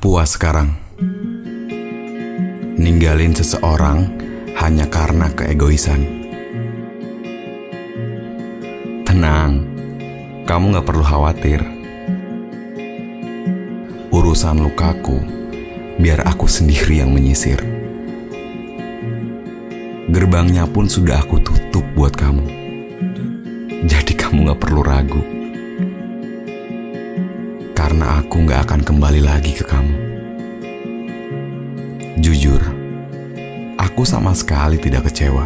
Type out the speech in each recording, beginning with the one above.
Puas sekarang. Ninggalin seseorang hanya karena keegoisan. Tenang, kamu gak perlu khawatir. Urusan lukaku, biar aku sendiri yang menyisir. Gerbangnya pun sudah aku tutup buat kamu. Jadi kamu gak perlu ragu. Karena aku gak akan kembali lagi ke kamu. Jujur, aku sama sekali tidak kecewa.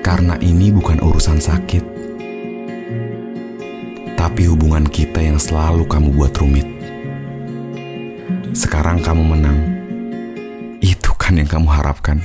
Karena ini bukan urusan sakit. Tapi hubungan kita yang selalu kamu buat rumit. Sekarang kamu menang. Itu kan yang kamu harapkan.